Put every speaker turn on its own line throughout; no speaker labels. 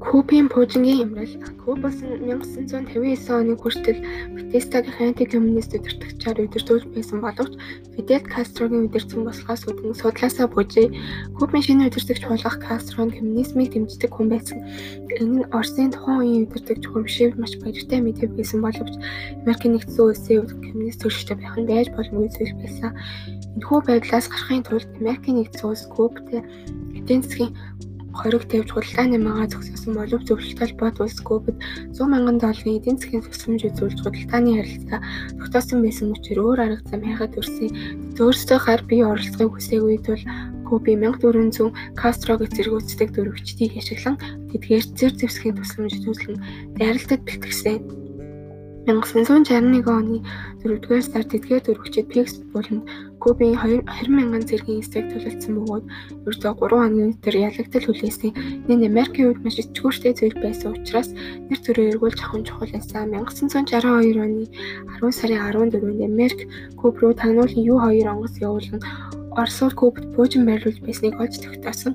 Кубын пуужингийн эмрэл Куб болсон 1959 оны хүртэл Батистагийн анти-коммунист удирдагчаар удирдуулж байсан боловч Фидель Кастрогийн удирдсан болохоос үүдэн судлаасаа буужээ. Кубын шинэ удирдагч болох Кастро нь коммунизмыг дэмждэг хүн байсан. Энэ нь Оросын тухайн үеийн удирдагч хөрмшив маш баяртай мэдэв байсан боловч Америкийн нэгдсэн улсын коммунист төлөвтэй байх нь байж боломгүй зүйл байсан. Энэхүү байдлаас гарахын тулд Америкийн нэгдсэн улс Кубтэй эдийн засгийн хориг тавьж худалдааны магаа зогсоосон боловч зөвлөлт талбайд улс Кубад 100 мянган долларын эдийн засгийн тусламж үзүүлж худалдааны харилцаа тогтоосон байсан учраас өөр арга зам хайхад өрсөн. Өөрсдөө гар бие оролцохыг хүсээгүй тул Куби 1400 Кастрог зэргүүцдэг дөрвөгчдийг ашиглан тэдгээр зэр зэвсгийн тусламж үзүүлэн дайралтад бэлтгэсэн. 1961 оны 4-р сард эдгээр дөрвөгчид Пикс болон Кубын 20 мянган зэргийн эсрэг төлөвлөсөн бөгөөд ердөө 3 хоногийн өдөр ялагдал хүлээсэн. Энэ Америкийн хувьд маш ичгүүртэй зүйл байсан учраас нэр төрөө эргүүлж авах чухал байсан. 1962 оны 10 сарын 14-нд Америк Куб руу тагнуулын U2 онгоц явуулан Оросууд Кубад буужин байрлуулж байсныг олж тогтоосон.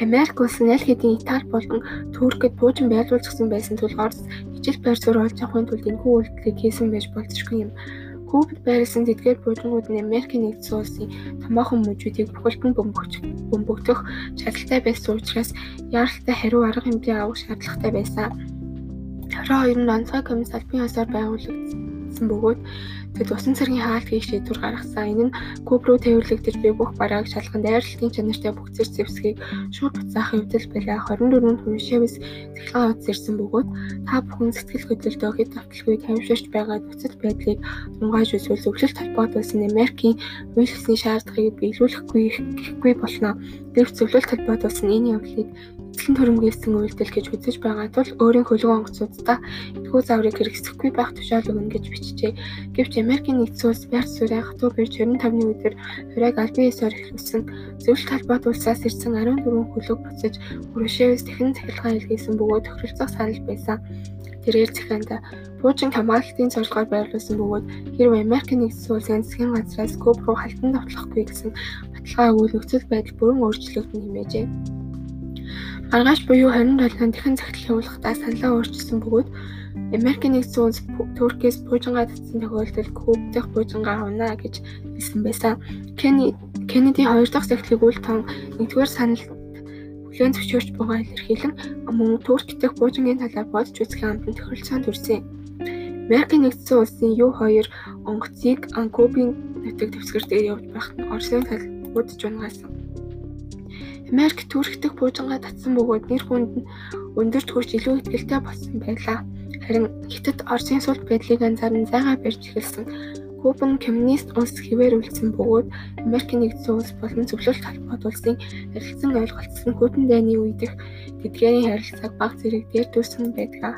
Америк улс нь аль хэдийн Итали болон Туркид буужин байрлуулчихсан байсан тул Орос ижил байр суурь олж авахын тулд энэхүү үйлдэлийг хийсэн байж болзошгүй юм. Кубад байрласан тэдгээр буужингууд нь Америкийн нэгдсэн улсын томоохон мужуудыг бүхэлдэн бөмбөгдөх чадaltaй байсан учраас яаралтай хариу арга хэмжээ авах шаардлагатай байсан. 22 онд онцгой комисс албан ёсоор байгуулагдсан бөгөөд Тэд усан цэргийн хаалт хийх шийдвэр гаргасан. Энэ нь Куб руу тээвэрлэгдэж буй бүх барааг шалган дайралтын чанартай бүх зэрэг зэвсгийг шууд буцаахын явдал байлаа. 24-нд Хуншевс цэглэн утас ирсэн бөгөөд та бүхэн сэтгэл хөдлөлтөө хэд давталгүй таймширч байгаа нөхцөл байдлыг тунгааж үзвэл зөвлөлт холбоотуулсан Америкийн үйлчлэсний шаардлагыг биелүүлэхгүй гэхгүй болно. Гэвч зөвлөлт холбоотуулсан энэ явдлыг эзлэн төрөмгөөсөн үйлдэл гэж үзэж байгаа тул өөрийн хөлгөө онгоцуудаа энэхүү заврыг хэрэгсэхгүй байх тушаал өгнө гэж бичжээ. Гэвч Америкийн нэгдсэн улс Бэрт сүрээ хатуу бирж 25-ны өдөр хурайг албан ёсоор эхлүүлсэн. Зөвлөлт талбайд улсаас ирсэн 14 хөлөг буцаж Хрушевс тэхэн цахилгаан илгээсэн бөгөөд тохиролцох санал байсан. Тэрээр захианда Пуужин хамгаалалтын зорилгоор байрлуулсан бөгөөд хэрвээ Америкийн нэгдсэн улсын засгийн газраас Куб руу халтан давтлахгүй гэсэн баталгаа өгвөл нөхцөл байдал бүрэн өөрчлөгдөн хэмээжээ. Маргааш буюу 27-нд дахин захидлын явуулахдаа саналаа өөрчилсөн бөгөөд Америкийн нэгдсэн улс Туркээс буужингаа татсан тохиолдолд Куб дахь буужингаа авна гэж хэлсэн байсан. Кеннеди хоёр дахь захидлыг үл тон нэгдүгээр санал хүлээн зөвшөөрч байгаа илэрхийлэн мөн Турк дахь буужингийн талаар бодож үзэх амтан тохиролцоонд хүрсэн. Америкийн нэгдсэн улсын U2 онгоцыг Кубын нутаг дэвсгэртээр явж байхад нь Оросын тал удаж унгасан. Америк дэх буужингаа татсан бөгөөд нэр хүнд нь өндөрт хүрч илүү ихтэй болсон байлаа. Харин Хятад Оросын сул байдлыг анзаарн зайгаа барьж эхэлсэн. Куба нь коммунист улс хэвээр үлдсэн бөгөөд Америкийн нэгдсэн улс болон зөвлөлт холбоот улсын харилцан ойлголцсон хөтөн дайны үеийнх тэдгээрийн харилцааг баг зэрэг дээр дүүсэн байдаг.